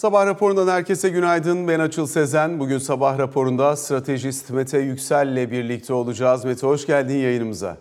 Sabah raporundan herkese günaydın. Ben Açıl Sezen. Bugün sabah raporunda stratejist Mete Yüksel ile birlikte olacağız. Mete hoş geldin yayınımıza.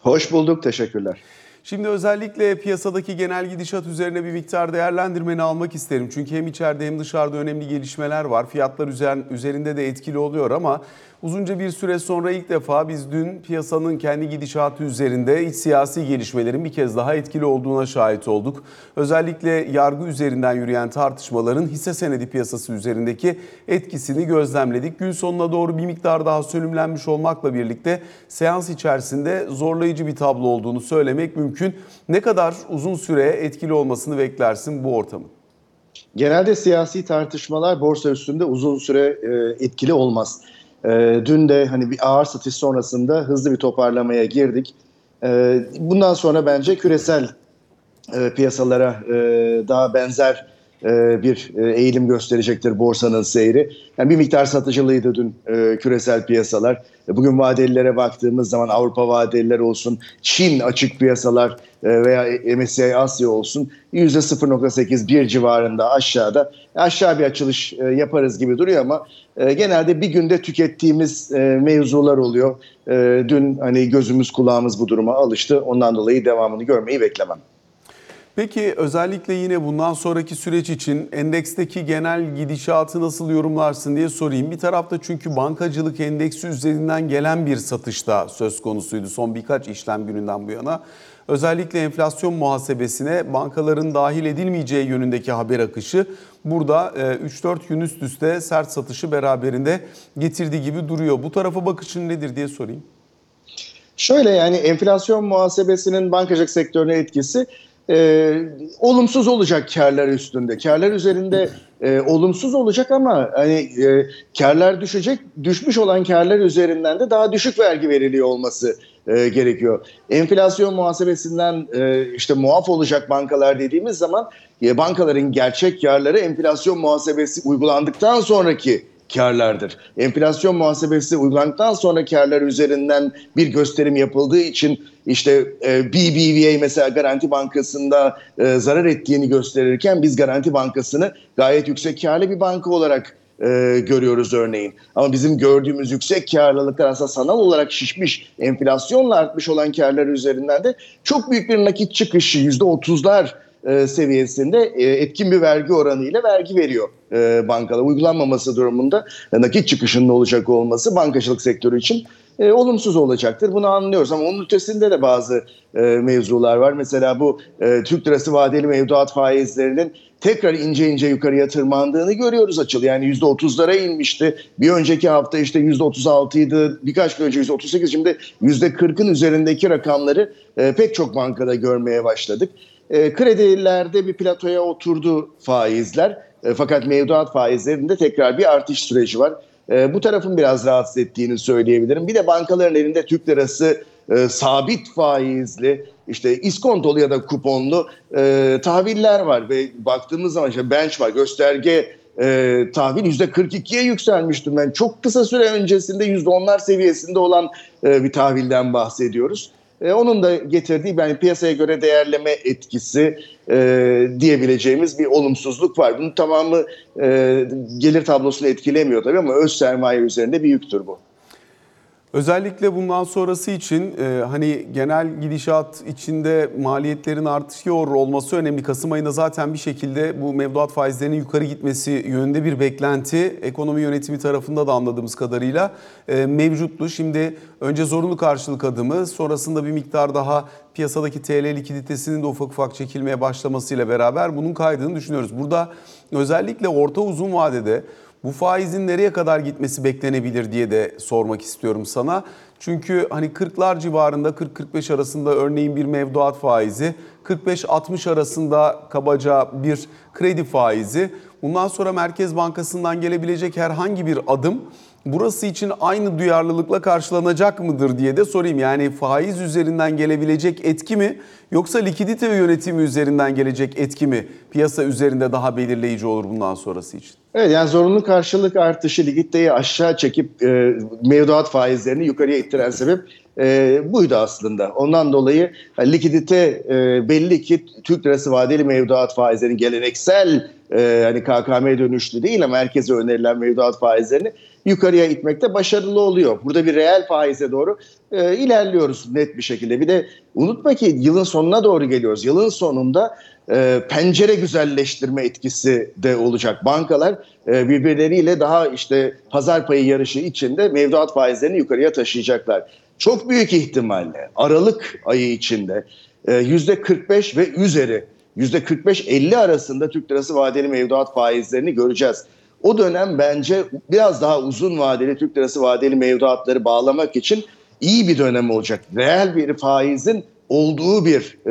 Hoş bulduk, teşekkürler. Şimdi özellikle piyasadaki genel gidişat üzerine bir miktar değerlendirmeni almak isterim. Çünkü hem içeride hem dışarıda önemli gelişmeler var. Fiyatlar üzerinde de etkili oluyor ama uzunca bir süre sonra ilk defa biz dün piyasanın kendi gidişatı üzerinde iç siyasi gelişmelerin bir kez daha etkili olduğuna şahit olduk. Özellikle yargı üzerinden yürüyen tartışmaların hisse senedi piyasası üzerindeki etkisini gözlemledik. Gün sonuna doğru bir miktar daha sönümlenmiş olmakla birlikte seans içerisinde zorlayıcı bir tablo olduğunu söylemek mümkün. Ne kadar uzun süre etkili olmasını beklersin bu ortamın? Genelde siyasi tartışmalar borsa üstünde uzun süre e, etkili olmaz. E, dün de hani bir ağır satış sonrasında hızlı bir toparlamaya girdik. E, bundan sonra bence küresel e, piyasalara e, daha benzer e, bir e, eğilim gösterecektir borsanın seyri. Yani bir miktar satıcılıydı dün e, küresel piyasalar. Bugün vadelilere baktığımız zaman Avrupa vadeliler olsun, Çin açık piyasalar veya MSCI Asya olsun %0.8 bir civarında aşağıda aşağı bir açılış yaparız gibi duruyor ama genelde bir günde tükettiğimiz mevzular oluyor. Dün hani gözümüz kulağımız bu duruma alıştı. Ondan dolayı devamını görmeyi beklemem. Peki özellikle yine bundan sonraki süreç için endeksteki genel gidişatı nasıl yorumlarsın diye sorayım. Bir tarafta çünkü bankacılık endeksi üzerinden gelen bir satışta söz konusuydu son birkaç işlem gününden bu yana. Özellikle enflasyon muhasebesine bankaların dahil edilmeyeceği yönündeki haber akışı burada 3-4 e, gün üst üste sert satışı beraberinde getirdiği gibi duruyor. Bu tarafa bakışın nedir diye sorayım. Şöyle yani enflasyon muhasebesinin bankacılık sektörüne etkisi e, olumsuz olacak karlar üstünde. Karlar üzerinde e, olumsuz olacak ama hani e, karlar düşecek. Düşmüş olan karlar üzerinden de daha düşük vergi veriliyor olması e, gerekiyor. Enflasyon muhasebesinden e, işte muaf olacak bankalar dediğimiz zaman e, bankaların gerçek karları enflasyon muhasebesi uygulandıktan sonraki karlardır. Enflasyon muhasebesi uygulandıktan sonra karlar üzerinden bir gösterim yapıldığı için işte e, BBVA mesela Garanti Bankası'nda e, zarar ettiğini gösterirken biz Garanti Bankası'nı gayet yüksek karlı bir banka olarak e, görüyoruz örneğin. Ama bizim gördüğümüz yüksek karlılıklar aslında sanal olarak şişmiş, enflasyonla artmış olan karlar üzerinden de çok büyük bir nakit çıkışı %30'lar e, seviyesinde e, etkin bir vergi oranı ile vergi veriyor e, bankalar. Uygulanmaması durumunda nakit çıkışının olacak olması bankacılık sektörü için e, olumsuz olacaktır. Bunu anlıyoruz ama onun ötesinde de bazı e, mevzular var. Mesela bu e, Türk lirası vadeli mevduat faizlerinin tekrar ince ince yukarıya tırmandığını görüyoruz açıl. Yani %30'lara inmişti. Bir önceki hafta işte %36 idi. Birkaç gün önce %38 şimdi %40'ın üzerindeki rakamları e, pek çok bankada görmeye başladık. E, kredilerde bir platoya oturdu faizler. E, fakat mevduat faizlerinde tekrar bir artış süreci var. E, bu tarafın biraz rahatsız ettiğini söyleyebilirim. Bir de bankaların elinde Türk lirası e, sabit faizli işte iskontolu ya da kuponlu tahviller var ve baktığımız zaman işte benchmark gösterge e, tahvil %42'ye yükselmiştim ben. Çok kısa süre öncesinde %10'lar seviyesinde olan bir tahvilden bahsediyoruz. E, onun da getirdiği yani piyasaya göre değerleme etkisi e, diyebileceğimiz bir olumsuzluk var. Bunun tamamı e, gelir tablosunu etkilemiyor tabii ama öz sermaye üzerinde bir yüktür bu. Özellikle bundan sonrası için e, hani genel gidişat içinde maliyetlerin artıyor olması önemli. Kasım ayında zaten bir şekilde bu mevduat faizlerinin yukarı gitmesi yönünde bir beklenti ekonomi yönetimi tarafında da anladığımız kadarıyla e, mevcuttu. Şimdi önce zorunlu karşılık adımı sonrasında bir miktar daha piyasadaki TL likiditesinin de ufak ufak çekilmeye başlamasıyla beraber bunun kaydığını düşünüyoruz. Burada özellikle orta uzun vadede bu faizin nereye kadar gitmesi beklenebilir diye de sormak istiyorum sana. Çünkü hani 40'lar civarında 40-45 arasında örneğin bir mevduat faizi, 45-60 arasında kabaca bir kredi faizi. Bundan sonra Merkez Bankası'ndan gelebilecek herhangi bir adım burası için aynı duyarlılıkla karşılanacak mıdır diye de sorayım. Yani faiz üzerinden gelebilecek etki mi yoksa likidite yönetimi üzerinden gelecek etki mi piyasa üzerinde daha belirleyici olur bundan sonrası için? Evet yani zorunlu karşılık artışı likiditeyi aşağı çekip e, mevduat faizlerini yukarıya ittiren sebep e, buydu aslında. Ondan dolayı yani likidite e, belli ki Türk lirası vadeli mevduat faizlerinin geleneksel e, hani KKM dönüşlü değil ama herkese önerilen mevduat faizlerini yukarıya itmekte başarılı oluyor. Burada bir reel faize doğru e, ilerliyoruz net bir şekilde. Bir de unutma ki yılın sonuna doğru geliyoruz. Yılın sonunda e, pencere güzelleştirme etkisi de olacak. Bankalar e, birbirleriyle daha işte pazar payı yarışı içinde mevduat faizlerini yukarıya taşıyacaklar. Çok büyük ihtimalle Aralık ayı içinde e, yüzde 45 ve üzeri yüzde 45-50 arasında Türk lirası vadeli mevduat faizlerini göreceğiz. O dönem bence biraz daha uzun vadeli Türk lirası vadeli mevduatları bağlamak için iyi bir dönem olacak. Reel bir faizin olduğu bir e,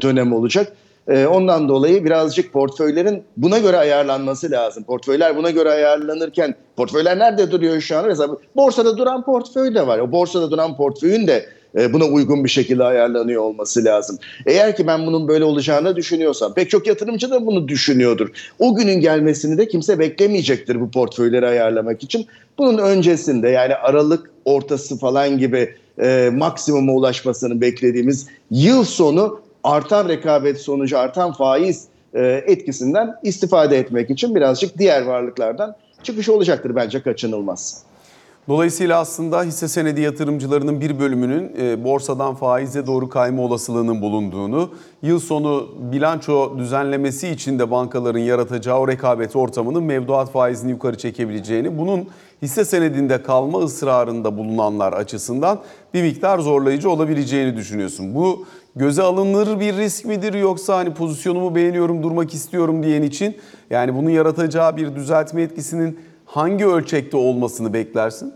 dönem olacak. E, ondan dolayı birazcık portföylerin buna göre ayarlanması lazım. Portföyler buna göre ayarlanırken portföyler nerede duruyor şu an? Mesela borsada duran portföy de var. O borsada duran portföyün de e, buna uygun bir şekilde ayarlanıyor olması lazım. Eğer ki ben bunun böyle olacağını düşünüyorsam, pek çok yatırımcı da bunu düşünüyordur. O günün gelmesini de kimse beklemeyecektir bu portföyleri ayarlamak için. Bunun öncesinde yani Aralık ortası falan gibi e, maksimuma ulaşmasını beklediğimiz yıl sonu artan rekabet sonucu artan faiz e, etkisinden istifade etmek için birazcık diğer varlıklardan çıkış olacaktır bence kaçınılmaz. Dolayısıyla aslında hisse senedi yatırımcılarının bir bölümünün e, borsadan faize doğru kayma olasılığının bulunduğunu, yıl sonu bilanço düzenlemesi için de bankaların yaratacağı o rekabet ortamının mevduat faizini yukarı çekebileceğini, bunun hisse senedinde kalma ısrarında bulunanlar açısından bir miktar zorlayıcı olabileceğini düşünüyorsun. Bu göze alınır bir risk midir yoksa hani pozisyonumu beğeniyorum, durmak istiyorum diyen için yani bunun yaratacağı bir düzeltme etkisinin hangi ölçekte olmasını beklersin?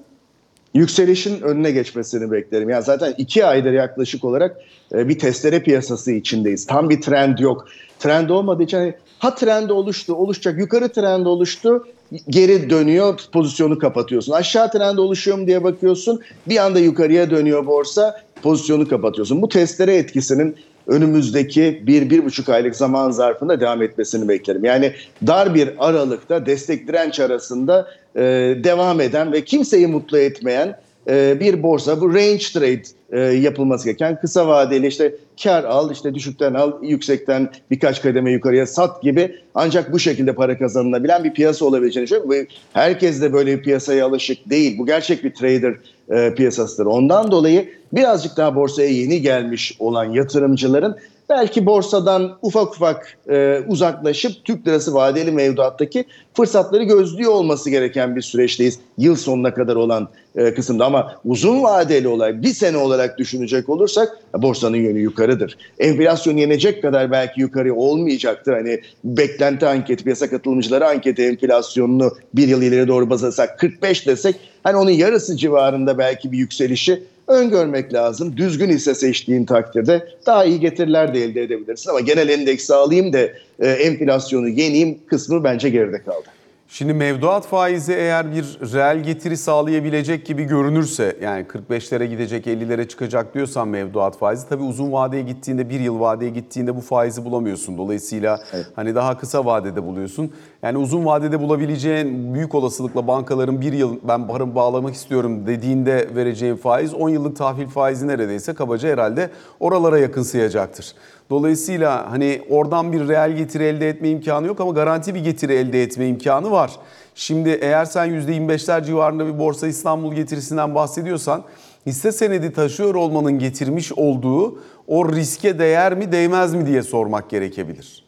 Yükselişin önüne geçmesini beklerim. Yani zaten iki aydır yaklaşık olarak e, bir testere piyasası içindeyiz. Tam bir trend yok. Trend olmadığı için hani, ha trend oluştu, oluşacak. Yukarı trend oluştu, geri dönüyor, pozisyonu kapatıyorsun. Aşağı trend oluşuyor mu diye bakıyorsun. Bir anda yukarıya dönüyor borsa, pozisyonu kapatıyorsun. Bu testere etkisinin önümüzdeki bir, bir buçuk aylık zaman zarfında devam etmesini beklerim. Yani dar bir aralıkta destek direnç arasında e, devam eden ve kimseyi mutlu etmeyen e, bir borsa. Bu range trade e, yapılması gereken kısa vadeli işte kar al, işte düşükten al, yüksekten birkaç kademe yukarıya sat gibi ancak bu şekilde para kazanılabilen bir piyasa olabileceğini düşünüyorum. Herkes de böyle bir piyasaya alışık değil. Bu gerçek bir trader e, piyasasıdır. Ondan dolayı birazcık daha borsaya yeni gelmiş olan yatırımcıların belki borsadan ufak ufak e, uzaklaşıp Türk lirası vadeli mevduattaki fırsatları gözlüyor olması gereken bir süreçteyiz. Yıl sonuna kadar olan e, kısımda ama uzun vadeli olarak bir sene olarak düşünecek olursak borsanın yönü yukarıdır. Enflasyon yenecek kadar belki yukarı olmayacaktır. Hani beklenti anketi, piyasa katılımcıları anketi enflasyonunu bir yıl ileri doğru baz alırsak 45 desek hani onun yarısı civarında belki bir yükselişi öngörmek lazım. Düzgün hisse seçtiğin takdirde daha iyi getiriler de elde edebilirsin. Ama genel endeksi alayım da e, enflasyonu yeneyim kısmı bence geride kaldı. Şimdi mevduat faizi eğer bir reel getiri sağlayabilecek gibi görünürse yani 45'lere gidecek 50'lere çıkacak diyorsan mevduat faizi tabii uzun vadeye gittiğinde bir yıl vadeye gittiğinde bu faizi bulamıyorsun. Dolayısıyla Evet. hani daha kısa vadede buluyorsun. Yani uzun vadede bulabileceğin büyük olasılıkla bankaların bir yıl ben paramı bağlamak istiyorum dediğinde vereceğin faiz 10 yıllık tahvil faizi neredeyse kabaca herhalde oralara yakınsayacaktır. Dolayısıyla hani oradan bir reel getiri elde etme imkanı yok ama garanti bir getiri elde etme imkanı var. Şimdi eğer sen %25'ler civarında bir Borsa İstanbul getirisinden bahsediyorsan hisse senedi taşıyor olmanın getirmiş olduğu o riske değer mi değmez mi diye sormak gerekebilir.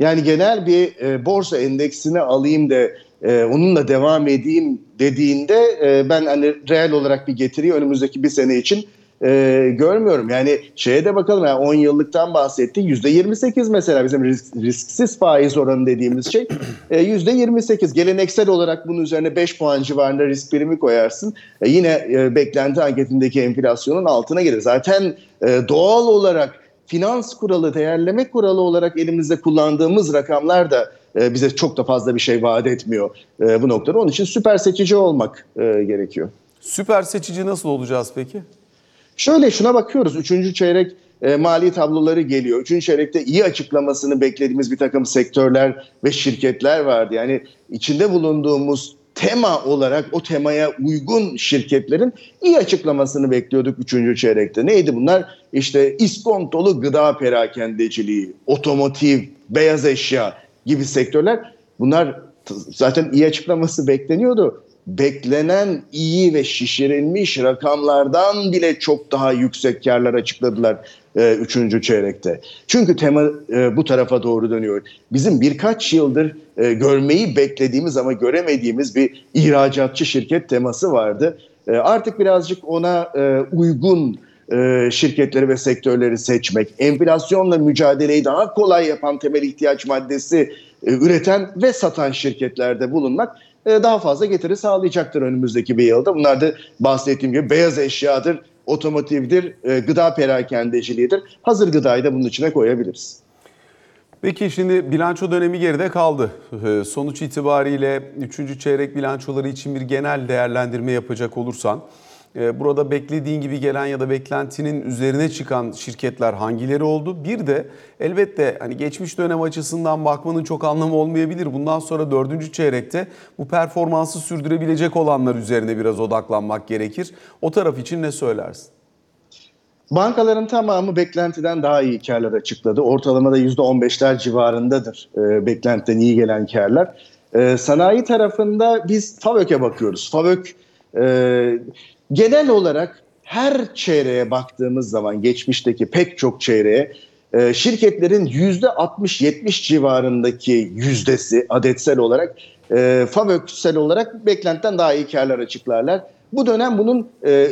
Yani genel bir e, borsa endeksini alayım da e, onunla devam edeyim dediğinde e, ben hani reel olarak bir getiriyi önümüzdeki bir sene için e, görmüyorum. Yani şeye de bakalım yani 10 yıllıktan bahsettik. %28 mesela bizim risk- risksiz faiz oranı dediğimiz şey e, %28. Geleneksel olarak bunun üzerine 5 puan civarında risk birimi koyarsın. E, yine e, beklenti anketindeki enflasyonun altına gelir. Zaten e, doğal olarak finans kuralı, değerleme kuralı olarak elimizde kullandığımız rakamlar da e, bize çok da fazla bir şey vaat etmiyor e, bu noktada. Onun için süper seçici olmak e, gerekiyor. Süper seçici nasıl olacağız peki? Şöyle şuna bakıyoruz. Üçüncü çeyrek e, mali tabloları geliyor. Üçüncü çeyrekte iyi açıklamasını beklediğimiz bir takım sektörler ve şirketler vardı. Yani içinde bulunduğumuz tema olarak o temaya uygun şirketlerin iyi açıklamasını bekliyorduk üçüncü çeyrekte. Neydi bunlar? İşte iskontolu gıda perakendeciliği, otomotiv, beyaz eşya gibi sektörler bunlar zaten iyi açıklaması bekleniyordu. Beklenen iyi ve şişirilmiş rakamlardan bile çok daha yüksek karlar açıkladılar e, üçüncü çeyrekte. Çünkü tema e, bu tarafa doğru dönüyor. Bizim birkaç yıldır e, görmeyi beklediğimiz ama göremediğimiz bir ihracatçı şirket teması vardı. E, artık birazcık ona e, uygun e, şirketleri ve sektörleri seçmek, enflasyonla mücadeleyi daha kolay yapan temel ihtiyaç maddesi e, üreten ve satan şirketlerde bulunmak e, daha fazla getiri sağlayacaktır önümüzdeki bir yılda. Bunlar da bahsettiğim gibi beyaz eşyadır, otomotivdir, e, gıda perakendeciliğidir. Hazır gıdayı da bunun içine koyabiliriz. Peki şimdi bilanço dönemi geride kaldı. E, sonuç itibariyle 3. çeyrek bilançoları için bir genel değerlendirme yapacak olursan burada beklediğin gibi gelen ya da beklentinin üzerine çıkan şirketler hangileri oldu? Bir de elbette hani geçmiş dönem açısından bakmanın çok anlamı olmayabilir. Bundan sonra dördüncü çeyrekte bu performansı sürdürebilecek olanlar üzerine biraz odaklanmak gerekir. O taraf için ne söylersin? Bankaların tamamı beklentiden daha iyi karlar açıkladı. Ortalamada %15'ler civarındadır e, beklentiden iyi gelen karlar. E, sanayi tarafında biz FAVÖK'e bakıyoruz. FAVÖK e, Genel olarak her çeyreğe baktığımız zaman geçmişteki pek çok çeyreğe e, şirketlerin %60-70 civarındaki yüzdesi adetsel olarak e, FAVÖK'sel olarak beklentiden daha iyi karlar açıklarlar. Bu dönem bunun e,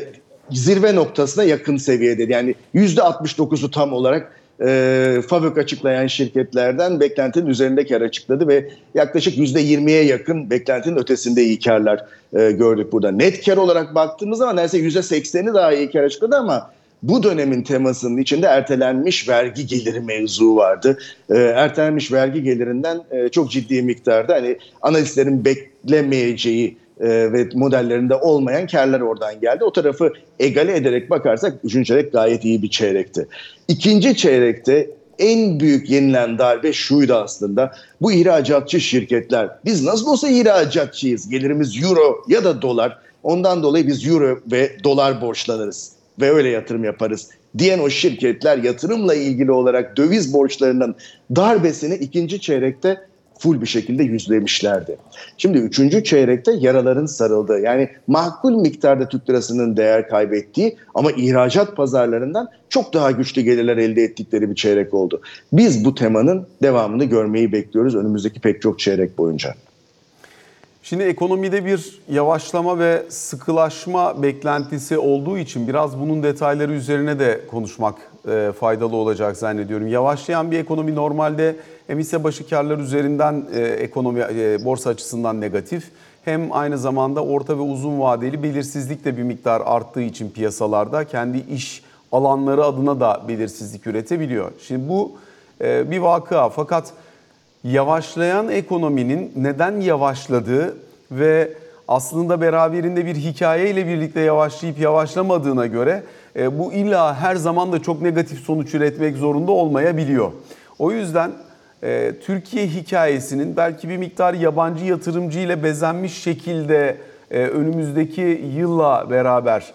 zirve noktasına yakın seviyede yani %69'u tam olarak e, FAVÖK açıklayan şirketlerden beklentinin üzerinde kar açıkladı ve yaklaşık %20'ye yakın beklentinin ötesinde iyi karlar e, gördük burada. Net kar olarak baktığımız zaman neredeyse %80'i daha iyi kar açıkladı ama bu dönemin temasının içinde ertelenmiş vergi geliri mevzu vardı. E, ertelenmiş vergi gelirinden e, çok ciddi miktarda hani analistlerin beklemeyeceği e, ve modellerinde olmayan karlar oradan geldi. O tarafı egale ederek bakarsak üçüncü çeyrek gayet iyi bir çeyrekti. İkinci çeyrekte en büyük yenilen darbe şuydu aslında. Bu ihracatçı şirketler. Biz nasıl olsa ihracatçıyız. Gelirimiz euro ya da dolar. Ondan dolayı biz euro ve dolar borçlanırız ve öyle yatırım yaparız diyen o şirketler yatırımla ilgili olarak döviz borçlarının darbesini ikinci çeyrekte full bir şekilde yüzlemişlerdi. Şimdi üçüncü çeyrekte yaraların sarıldığı yani makul miktarda Türk lirasının değer kaybettiği ama ihracat pazarlarından çok daha güçlü gelirler elde ettikleri bir çeyrek oldu. Biz bu temanın devamını görmeyi bekliyoruz önümüzdeki pek çok çeyrek boyunca. Şimdi ekonomide bir yavaşlama ve sıkılaşma beklentisi olduğu için biraz bunun detayları üzerine de konuşmak e, faydalı olacak zannediyorum. Yavaşlayan bir ekonomi normalde hem hisse başı karlar üzerinden e, ekonomi e, borsa açısından negatif hem aynı zamanda orta ve uzun vadeli belirsizlik de bir miktar arttığı için piyasalarda kendi iş alanları adına da belirsizlik üretebiliyor. Şimdi bu bir vakıa fakat yavaşlayan ekonominin neden yavaşladığı ve aslında beraberinde bir hikaye ile birlikte yavaşlayıp yavaşlamadığına göre e, bu illa her zaman da çok negatif sonuç üretmek zorunda olmayabiliyor. O yüzden e, Türkiye hikayesinin belki bir miktar yabancı yatırımcı ile bezenmiş şekilde e, önümüzdeki yılla beraber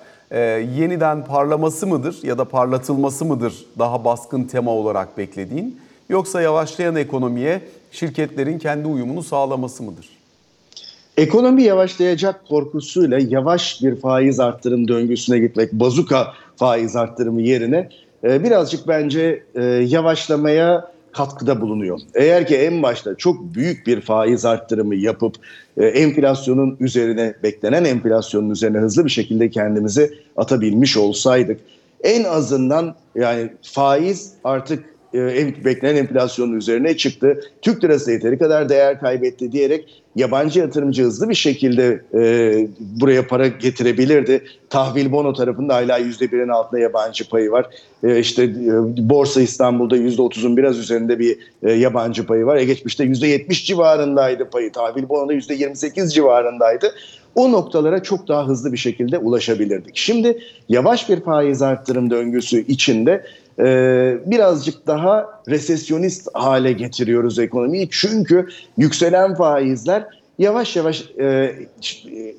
yeniden parlaması mıdır ya da parlatılması mıdır daha baskın tema olarak beklediğin? Yoksa yavaşlayan ekonomiye şirketlerin kendi uyumunu sağlaması mıdır? Ekonomi yavaşlayacak korkusuyla yavaş bir faiz arttırım döngüsüne gitmek, bazuka faiz arttırımı yerine e, birazcık bence e, yavaşlamaya katkıda bulunuyor. Eğer ki en başta çok büyük bir faiz arttırımı yapıp e, enflasyonun üzerine, beklenen enflasyonun üzerine hızlı bir şekilde kendimizi atabilmiş olsaydık en azından yani faiz artık e, beklenen enflasyonun üzerine çıktı. Türk lirası yeteri kadar değer kaybetti diyerek yabancı yatırımcı hızlı bir şekilde e, buraya para getirebilirdi. Tahvil bono tarafında hala %1'in altında yabancı payı var. E, işte e, Borsa İstanbul'da %30'un biraz üzerinde bir e, yabancı payı var. E geçmişte %70 civarındaydı payı. Tahvil bonoda %28 civarındaydı o noktalara çok daha hızlı bir şekilde ulaşabilirdik. Şimdi yavaş bir faiz arttırım döngüsü içinde e, birazcık daha resesyonist hale getiriyoruz ekonomiyi. Çünkü yükselen faizler yavaş yavaş e,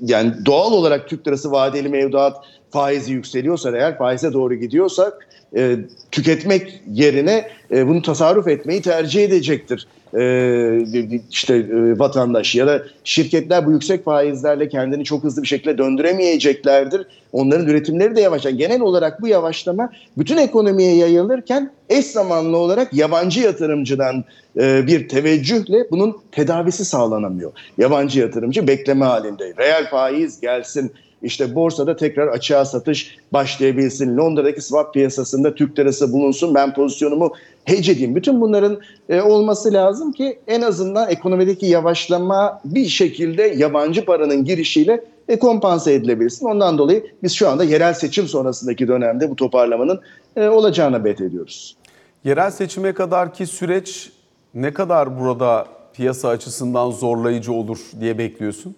yani doğal olarak Türk lirası vadeli mevduat faizi yükseliyorsa eğer faize doğru gidiyorsak e, tüketmek yerine e, bunu tasarruf etmeyi tercih edecektir e, işte e, vatandaş ya da şirketler bu yüksek faizlerle kendini çok hızlı bir şekilde döndüremeyeceklerdir. Onların üretimleri de yavaşlar. Genel olarak bu yavaşlama bütün ekonomiye yayılırken eş zamanlı olarak yabancı yatırımcıdan e, bir teveccühle bunun tedavisi sağlanamıyor. Yabancı yatırımcı bekleme halinde. Reel faiz gelsin, işte borsada tekrar açığa satış başlayabilsin. Londra'daki swap piyasasında Türk lirası bulunsun. Ben pozisyonumu hedge edeyim. Bütün bunların e, olması lazım ki en azından ekonomideki yavaşlama bir şekilde yabancı paranın girişiyle e, kompanse edilebilsin. Ondan dolayı biz şu anda yerel seçim sonrasındaki dönemde bu toparlamanın e, olacağına bet ediyoruz. Yerel seçime kadarki süreç ne kadar burada piyasa açısından zorlayıcı olur diye bekliyorsun?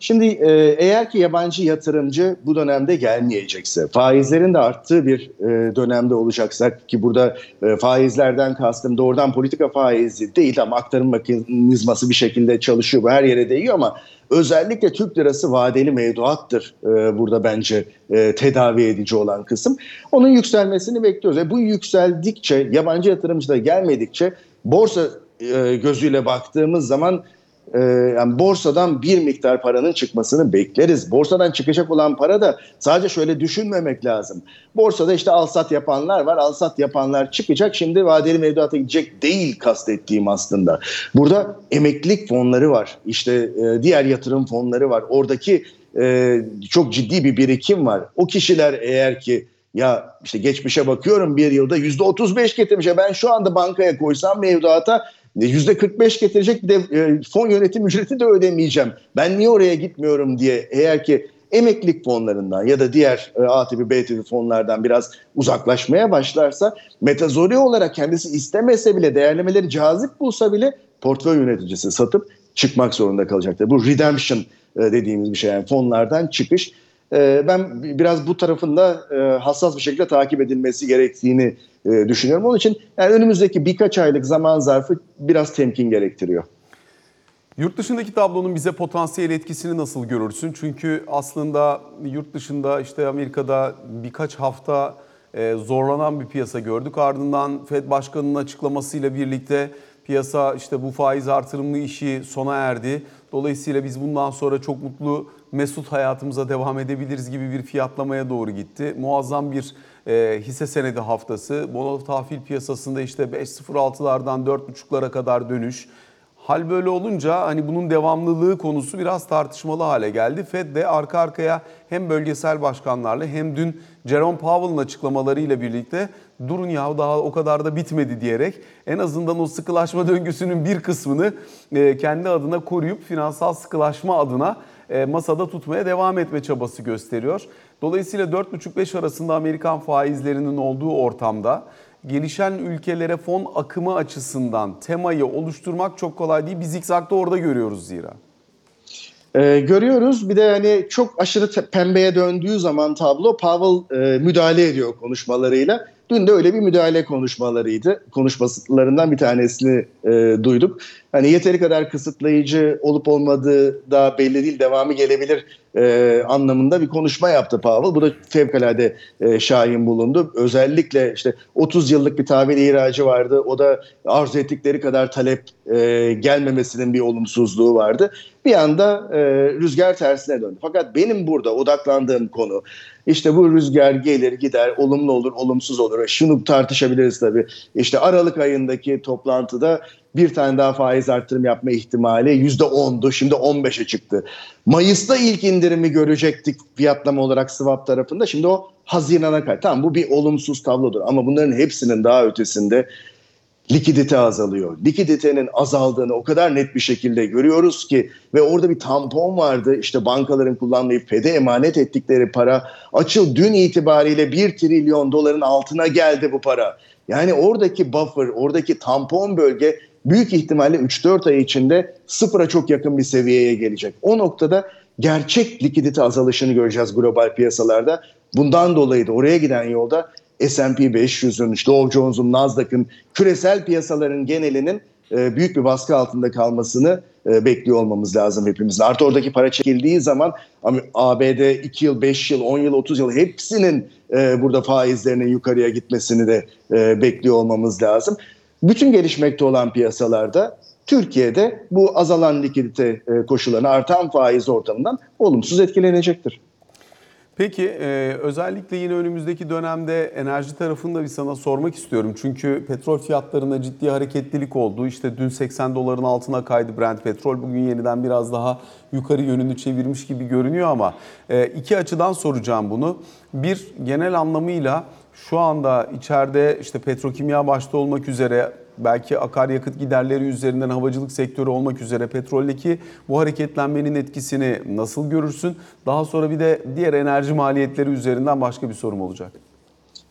Şimdi e, eğer ki yabancı yatırımcı bu dönemde gelmeyecekse, faizlerin de arttığı bir e, dönemde olacaksak ki burada e, faizlerden kastım doğrudan politika faizi değil ama aktarım mekanizması bir şekilde çalışıyor. Bu her yere değiyor ama özellikle Türk lirası vadeli mevduattır e, burada bence e, tedavi edici olan kısım. Onun yükselmesini bekliyoruz. E, bu yükseldikçe, yabancı yatırımcı da gelmedikçe borsa e, gözüyle baktığımız zaman e, yani borsadan bir miktar paranın çıkmasını bekleriz. Borsadan çıkacak olan para da sadece şöyle düşünmemek lazım. Borsada işte alsat yapanlar var. Alsat yapanlar çıkacak. Şimdi vadeli mevduata gidecek değil kastettiğim aslında. Burada emeklilik fonları var. İşte e, diğer yatırım fonları var. Oradaki e, çok ciddi bir birikim var. O kişiler eğer ki ya işte geçmişe bakıyorum bir yılda yüzde otuz beş getirmiş. Ben şu anda bankaya koysam mevduata %45 getirecek bir de e, fon yönetim ücreti de ödemeyeceğim. Ben niye oraya gitmiyorum diye eğer ki emeklilik fonlarından ya da diğer e, A tipi B tipi fonlardan biraz uzaklaşmaya başlarsa metazori olarak kendisi istemese bile değerlemeleri cazip bulsa bile portföy yöneticisi satıp çıkmak zorunda kalacaktır. Bu redemption e, dediğimiz bir şey yani fonlardan çıkış. Ben biraz bu tarafında hassas bir şekilde takip edilmesi gerektiğini e, düşünüyorum. Onun için yani önümüzdeki birkaç aylık zaman zarfı biraz temkin gerektiriyor. Yurt dışındaki tablonun bize potansiyel etkisini nasıl görürsün? Çünkü aslında yurt dışında işte Amerika'da birkaç hafta e, zorlanan bir piyasa gördük. Ardından Fed Başkanı'nın açıklamasıyla birlikte piyasa işte bu faiz artırımlı işi sona erdi. Dolayısıyla biz bundan sonra çok mutlu, mesut hayatımıza devam edebiliriz gibi bir fiyatlamaya doğru gitti. Muazzam bir e, hisse senedi haftası. Bono tahvil piyasasında işte 5.06'lardan 4.5'lara kadar dönüş. Hal böyle olunca hani bunun devamlılığı konusu biraz tartışmalı hale geldi. Fed de arka arkaya hem bölgesel başkanlarla hem dün Jerome Powell'ın açıklamalarıyla birlikte durun ya daha o kadar da bitmedi diyerek en azından o sıkılaşma döngüsünün bir kısmını e, kendi adına koruyup finansal sıkılaşma adına masada tutmaya devam etme çabası gösteriyor. Dolayısıyla 4,5-5 arasında Amerikan faizlerinin olduğu ortamda gelişen ülkelere fon akımı açısından temayı oluşturmak çok kolay değil. Biz zikzakta orada görüyoruz zira. Ee, görüyoruz bir de hani çok aşırı pembeye döndüğü zaman tablo Powell e, müdahale ediyor konuşmalarıyla. Dün de öyle bir müdahale konuşmalarıydı. Konuşmalarından bir tanesini e, duyduk. Hani yeteri kadar kısıtlayıcı olup olmadığı da belli değil, devamı gelebilir e, anlamında bir konuşma yaptı Powell. Bu da fevkalade e, şahin bulundu. Özellikle işte 30 yıllık bir tahvil ihracı vardı. O da arzu ettikleri kadar talep e, gelmemesinin bir olumsuzluğu vardı. Bir anda e, rüzgar tersine döndü. Fakat benim burada odaklandığım konu işte bu rüzgar gelir gider, olumlu olur, olumsuz olur. Şunu tartışabiliriz tabii. İşte Aralık ayındaki toplantıda bir tane daha faiz arttırım yapma ihtimali %10'du. Şimdi 15'e çıktı. Mayıs'ta ilk indirimi görecektik fiyatlama olarak swap tarafında. Şimdi o Haziran'a kadar. Tamam bu bir olumsuz tablodur ama bunların hepsinin daha ötesinde likidite azalıyor. Likiditenin azaldığını o kadar net bir şekilde görüyoruz ki ve orada bir tampon vardı. İşte bankaların kullanmayıp FED'e emanet ettikleri para açıl dün itibariyle 1 trilyon doların altına geldi bu para. Yani oradaki buffer, oradaki tampon bölge büyük ihtimalle 3-4 ay içinde sıfıra çok yakın bir seviyeye gelecek. O noktada gerçek likidite azalışını göreceğiz global piyasalarda. Bundan dolayı da oraya giden yolda S&P 500'ün, Dow Jones'un, Nasdaq'ın, küresel piyasaların genelinin e, büyük bir baskı altında kalmasını e, bekliyor olmamız lazım hepimizin. Artı oradaki para çekildiği zaman ABD 2 yıl, 5 yıl, 10 yıl, 30 yıl hepsinin e, burada faizlerinin yukarıya gitmesini de bekliyor olmamız lazım. Bütün gelişmekte olan piyasalarda Türkiye'de bu azalan likidite koşullarına artan faiz ortamından olumsuz etkilenecektir. Peki e, özellikle yine önümüzdeki dönemde enerji tarafında bir sana sormak istiyorum. Çünkü petrol fiyatlarında ciddi hareketlilik oldu. İşte dün 80 doların altına kaydı Brent petrol. Bugün yeniden biraz daha yukarı yönünü çevirmiş gibi görünüyor ama e, iki açıdan soracağım bunu. Bir genel anlamıyla şu anda içeride işte petrokimya başta olmak üzere belki akaryakıt giderleri üzerinden havacılık sektörü olmak üzere petroldeki bu hareketlenmenin etkisini nasıl görürsün? Daha sonra bir de diğer enerji maliyetleri üzerinden başka bir sorum olacak.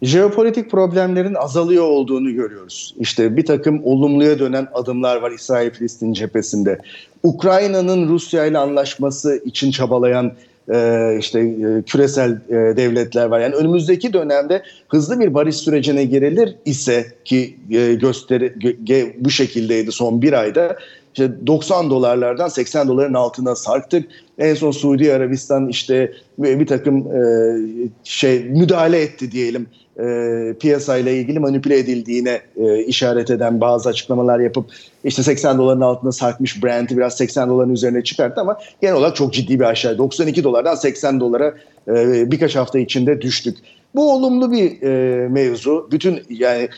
Jeopolitik problemlerin azalıyor olduğunu görüyoruz. İşte bir takım olumluya dönen adımlar var İsrail-Filistin cephesinde. Ukrayna'nın Rusya ile anlaşması için çabalayan e, işte e, küresel e, devletler var. Yani önümüzdeki dönemde hızlı bir barış sürecine girilir ise ki e, gösteri gö- bu şekildeydi son bir ayda. İşte 90 dolarlardan 80 doların altına sarktık. En son Suudi Arabistan işte bir takım şey müdahale etti diyelim e, piyasayla ilgili manipüle edildiğine e, işaret eden bazı açıklamalar yapıp işte 80 doların altına sarkmış Brent'i biraz 80 doların üzerine çıkarttı ama genel olarak çok ciddi bir aşağı. 92 dolardan 80 dolara e, birkaç hafta içinde düştük. Bu olumlu bir e, mevzu. Bütün yani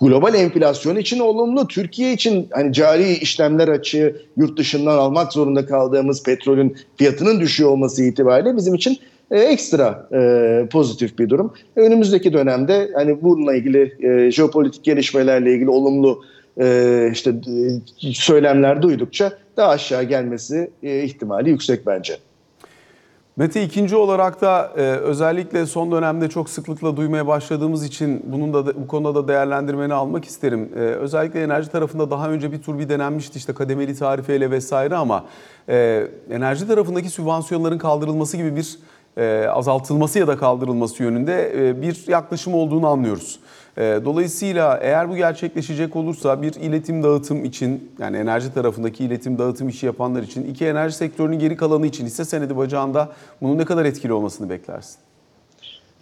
global enflasyon için olumlu. Türkiye için hani cari işlemler açığı yurt dışından almak zorunda kaldığımız petrolün fiyatının düşüyor olması itibariyle bizim için e, ekstra e, pozitif bir durum. Önümüzdeki dönemde hani bununla ilgili e, jeopolitik gelişmelerle ilgili olumlu e, işte e, söylemler duydukça daha aşağı gelmesi e, ihtimali yüksek bence. Mete ikinci olarak da e, özellikle son dönemde çok sıklıkla duymaya başladığımız için bunun da bu konuda da değerlendirmeni almak isterim. E, özellikle enerji tarafında daha önce bir tur bir denenmişti işte kademeli tarifeyle vesaire ama e, enerji tarafındaki sübvansiyonların kaldırılması gibi bir azaltılması ya da kaldırılması yönünde e, bir yaklaşım olduğunu anlıyoruz. E, dolayısıyla eğer bu gerçekleşecek olursa bir iletim dağıtım için yani enerji tarafındaki iletim dağıtım işi yapanlar için iki enerji sektörünün geri kalanı için hisse senedi bacağında bunun ne kadar etkili olmasını beklersin?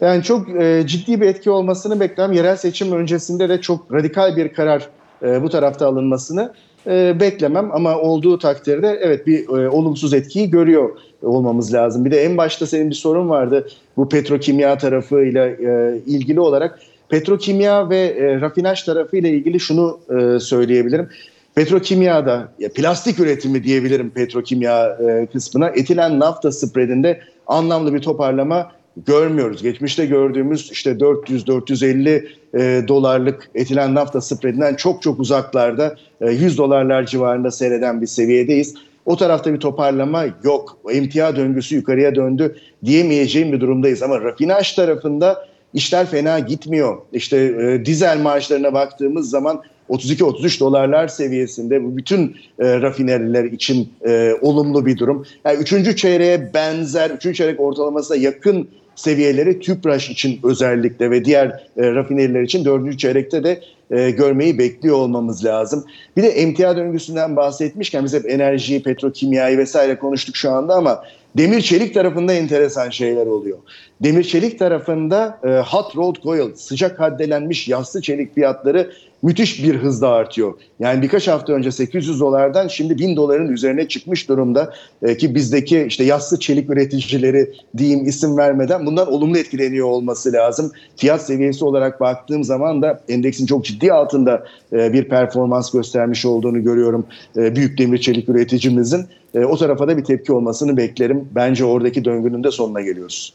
Yani çok e, ciddi bir etki olmasını beklerim. Yerel seçim öncesinde de çok radikal bir karar e, bu tarafta alınmasını e, beklemem ama olduğu takdirde evet bir e, olumsuz etkiyi görüyor olmamız lazım. Bir de en başta senin bir sorun vardı bu petrokimya tarafıyla e, ilgili olarak. Petrokimya ve e, rafinaj tarafıyla ilgili şunu e, söyleyebilirim. Petrokimyada ya plastik üretimi diyebilirim petrokimya e, kısmına. Etilen nafta spreadinde anlamlı bir toparlama görmüyoruz. Geçmişte gördüğümüz işte 400-450 e, dolarlık etilen nafta spreadinden çok çok uzaklarda e, 100 dolarlar civarında seyreden bir seviyedeyiz. O tarafta bir toparlama yok. Emtia döngüsü yukarıya döndü diyemeyeceğim bir durumdayız. Ama rafinaj tarafında işler fena gitmiyor. İşte e, dizel maaşlarına baktığımız zaman 32-33 dolarlar seviyesinde bu bütün e, rafineriler için e, olumlu bir durum. Yani üçüncü çeyreğe benzer, üçüncü çeyrek ortalamasına yakın seviyeleri TÜPRAŞ için özellikle ve diğer e, rafineriler için dördüncü çeyrekte de e, görmeyi bekliyor olmamız lazım. Bir de emtia döngüsünden bahsetmişken biz hep enerjiyi, petrokimyayı vesaire konuştuk şu anda ama demir çelik tarafında enteresan şeyler oluyor. Demir çelik tarafında e, hot rolled coil, sıcak haddelenmiş yassı çelik fiyatları müthiş bir hızla artıyor. Yani birkaç hafta önce 800 dolardan şimdi 1000 doların üzerine çıkmış durumda e, ki bizdeki işte yassı çelik üreticileri diyeyim isim vermeden bundan olumlu etkileniyor olması lazım. Fiyat seviyesi olarak baktığım zaman da endeksin çok ciddi altında e, bir performans göstermiş olduğunu görüyorum e, büyük demir çelik üreticimizin. E, o tarafa da bir tepki olmasını beklerim. Bence oradaki döngünün de sonuna geliyoruz.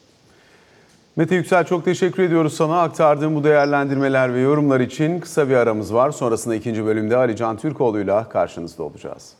Mete Yüksel çok teşekkür ediyoruz sana aktardığın bu değerlendirmeler ve yorumlar için. Kısa bir aramız var. Sonrasında ikinci bölümde Ali Can Türkoğlu'yla karşınızda olacağız.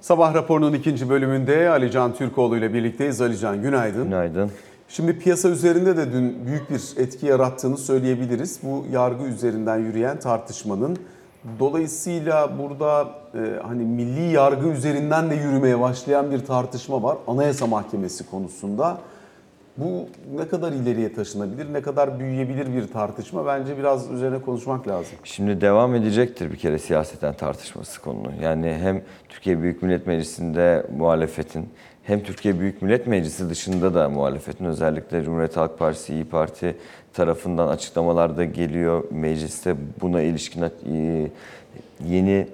Sabah raporunun ikinci bölümünde Ali Can Türkoğlu ile birlikteyiz. Ali Can günaydın. Günaydın. Şimdi piyasa üzerinde de dün büyük bir etki yarattığını söyleyebiliriz. Bu yargı üzerinden yürüyen tartışmanın. Dolayısıyla burada e, hani milli yargı üzerinden de yürümeye başlayan bir tartışma var. Anayasa Mahkemesi konusunda. Bu ne kadar ileriye taşınabilir, ne kadar büyüyebilir bir tartışma bence biraz üzerine konuşmak lazım. Şimdi devam edecektir bir kere siyaseten tartışması konunun. Yani hem Türkiye Büyük Millet Meclisi'nde muhalefetin hem Türkiye Büyük Millet Meclisi dışında da muhalefetin özellikle Cumhuriyet Halk Partisi, İyi Parti tarafından açıklamalar da geliyor. Mecliste buna ilişkin e, yeni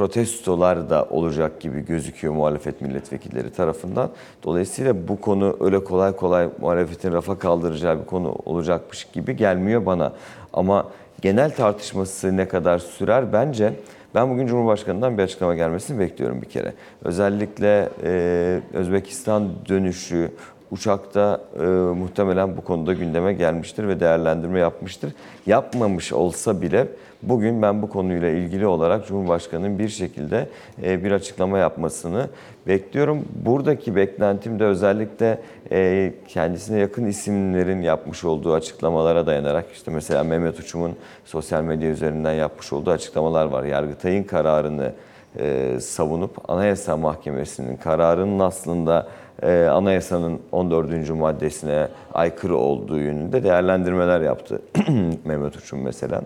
protestolar da olacak gibi gözüküyor muhalefet milletvekilleri tarafından. Dolayısıyla bu konu öyle kolay kolay muhalefetin rafa kaldıracağı bir konu olacakmış gibi gelmiyor bana. Ama genel tartışması ne kadar sürer bence ben bugün Cumhurbaşkanı'ndan bir açıklama gelmesini bekliyorum bir kere. Özellikle e, Özbekistan dönüşü, uçakta e, muhtemelen bu konuda gündeme gelmiştir ve değerlendirme yapmıştır. Yapmamış olsa bile bugün ben bu konuyla ilgili olarak Cumhurbaşkanı'nın bir şekilde e, bir açıklama yapmasını bekliyorum. Buradaki beklentim de özellikle e, kendisine yakın isimlerin yapmış olduğu açıklamalara dayanarak işte mesela Mehmet Uçum'un sosyal medya üzerinden yapmış olduğu açıklamalar var. Yargıtay'ın kararını e, savunup Anayasa Mahkemesi'nin kararının aslında e, anayasanın 14. maddesine aykırı olduğu yönünde değerlendirmeler yaptı Mehmet Uçum mesela.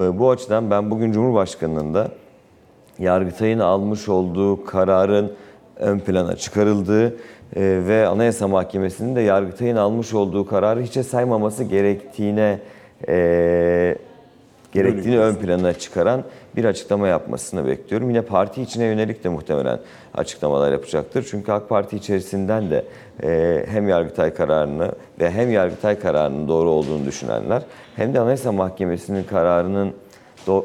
E, bu açıdan ben bugün Cumhurbaşkanı'nın da Yargıtay'ın almış olduğu kararın ön plana çıkarıldığı e, ve Anayasa Mahkemesi'nin de Yargıtay'ın almış olduğu kararı hiçe saymaması gerektiğine e, gerektiğini ön plana çıkaran bir açıklama yapmasını bekliyorum. Yine parti içine yönelik de muhtemelen açıklamalar yapacaktır. Çünkü AK Parti içerisinden de e, hem Yargıtay kararını ve hem Yargıtay kararının doğru olduğunu düşünenler hem de Anayasa Mahkemesi'nin kararının do-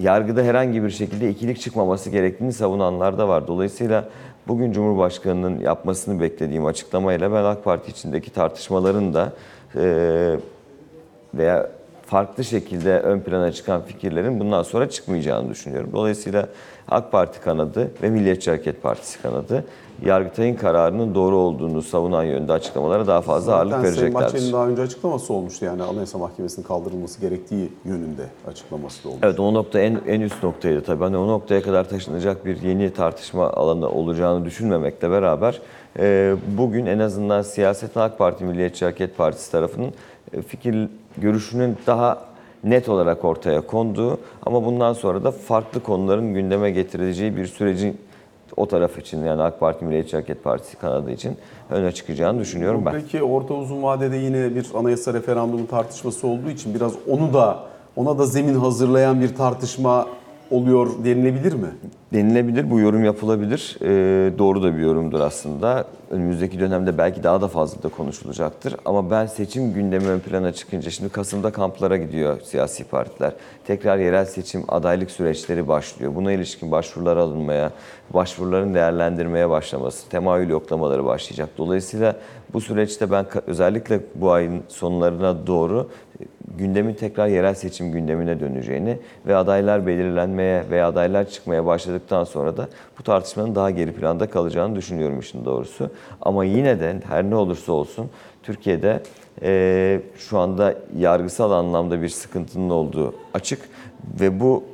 yargıda herhangi bir şekilde ikilik çıkmaması gerektiğini savunanlar da var. Dolayısıyla bugün Cumhurbaşkanı'nın yapmasını beklediğim açıklamayla ben AK Parti içindeki tartışmaların da e, veya farklı şekilde ön plana çıkan fikirlerin bundan sonra çıkmayacağını düşünüyorum. Dolayısıyla AK Parti kanadı ve Milliyetçi Hareket Partisi kanadı Yargıtay'ın kararının doğru olduğunu savunan yönde açıklamalara daha fazla ağırlık Zaten Bahçeli'nin vereceklerdir. daha önce açıklaması olmuştu yani Anayasa Mahkemesi'nin kaldırılması gerektiği yönünde açıklaması da olmuş. Evet o nokta en, en üst noktaydı tabii. Hani o noktaya kadar taşınacak bir yeni tartışma alanı olacağını düşünmemekle beraber e, bugün en azından siyasetin AK Parti Milliyetçi Hareket Partisi tarafının e, fikir görüşünün daha net olarak ortaya konduğu ama bundan sonra da farklı konuların gündeme getirileceği bir sürecin o taraf için yani AK Parti Milliyetçi Hareket Partisi kanadı için öne çıkacağını düşünüyorum ben. Peki orta uzun vadede yine bir anayasa referandumu tartışması olduğu için biraz onu da ona da zemin hazırlayan bir tartışma oluyor denilebilir mi? Denilebilir, bu yorum yapılabilir. Ee, doğru da bir yorumdur aslında. Önümüzdeki dönemde belki daha da fazla da konuşulacaktır. Ama ben seçim gündemi ön plana çıkınca, şimdi Kasım'da kamplara gidiyor siyasi partiler. Tekrar yerel seçim adaylık süreçleri başlıyor. Buna ilişkin başvurular alınmaya, başvuruların değerlendirmeye başlaması, temayül yoklamaları başlayacak. Dolayısıyla bu süreçte ben özellikle bu ayın sonlarına doğru e, gündemin tekrar yerel seçim gündemine döneceğini ve adaylar belirlenmeye veya adaylar çıkmaya başladıktan sonra da bu tartışmanın daha geri planda kalacağını düşünüyorum işin doğrusu. Ama yine de her ne olursa olsun Türkiye'de e, şu anda yargısal anlamda bir sıkıntının olduğu açık ve bu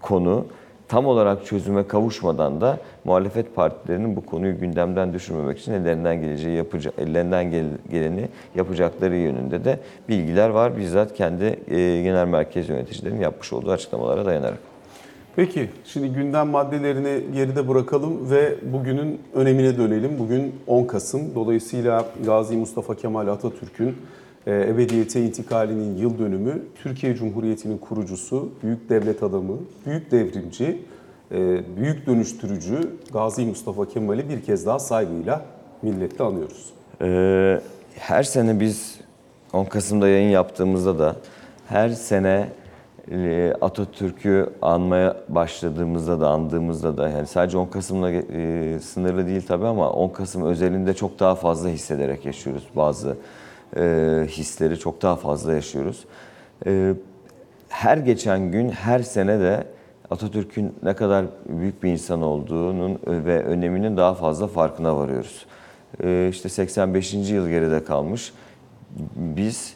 konu tam olarak çözüme kavuşmadan da muhalefet partilerinin bu konuyu gündemden düşürmemek için ellerinden geleceği yapacak, ellerinden gel- geleni yapacakları yönünde de bilgiler var. Bizzat kendi e, genel merkez yöneticilerinin yapmış olduğu açıklamalara dayanarak. Peki şimdi gündem maddelerini geride bırakalım ve bugünün önemine dönelim. Bugün 10 Kasım. Dolayısıyla Gazi Mustafa Kemal Atatürk'ün e, ebediyete intikalinin yıl dönümü. Türkiye Cumhuriyeti'nin kurucusu, büyük devlet adamı, büyük devrimci, büyük dönüştürücü Gazi Mustafa Kemal'i bir kez daha saygıyla milletle anıyoruz. Ee, her sene biz 10 Kasım'da yayın yaptığımızda da her sene e, Atatürk'ü anmaya başladığımızda da andığımızda da yani sadece 10 Kasım'la e, sınırlı değil tabii ama 10 Kasım özelinde çok daha fazla hissederek yaşıyoruz bazı e, hisleri çok daha fazla yaşıyoruz. Her geçen gün, her sene de Atatürk'ün ne kadar büyük bir insan olduğunun ve öneminin daha fazla farkına varıyoruz. Ee, işte 85. yıl geride kalmış. Biz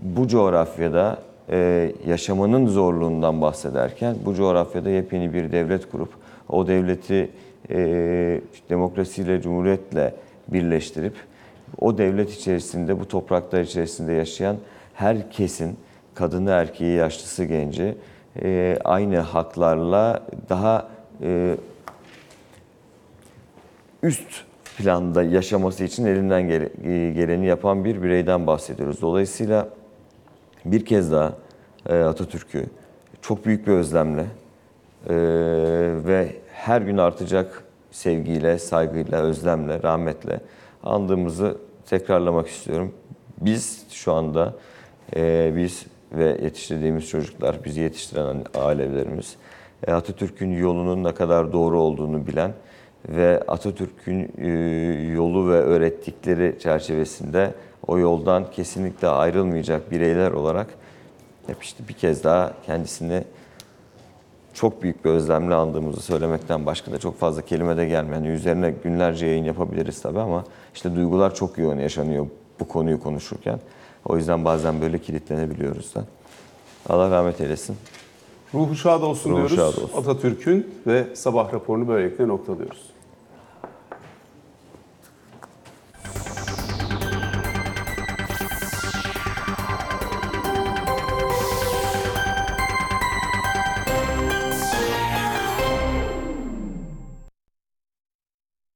bu coğrafyada e, yaşamanın zorluğundan bahsederken bu coğrafyada yepyeni bir devlet kurup o devleti e, demokrasiyle, cumhuriyetle birleştirip o devlet içerisinde, bu topraklar içerisinde yaşayan herkesin, kadını, erkeği, yaşlısı, genci e, aynı haklarla daha e, üst planda yaşaması için elinden gele- e, geleni yapan bir bireyden bahsediyoruz. Dolayısıyla bir kez daha e, Atatürk'ü çok büyük bir özlemle e, ve her gün artacak sevgiyle, saygıyla, özlemle, rahmetle andığımızı tekrarlamak istiyorum. Biz şu anda e, biz ve yetiştirdiğimiz çocuklar, bizi yetiştiren ailelerimiz e, Atatürk'ün yolunun ne kadar doğru olduğunu bilen ve Atatürk'ün e, yolu ve öğrettikleri çerçevesinde o yoldan kesinlikle ayrılmayacak bireyler olarak hep işte bir kez daha kendisini çok büyük bir özlemle andığımızı söylemekten başka da çok fazla kelime de gelmiyor. Yani üzerine günlerce yayın yapabiliriz tabii ama işte duygular çok yoğun yaşanıyor bu konuyu konuşurken. O yüzden bazen böyle kilitlenebiliyoruz da. Allah rahmet eylesin. Ruhu şad olsun Ruhu diyoruz şad olsun. Atatürk'ün ve sabah raporunu böylelikle noktalıyoruz.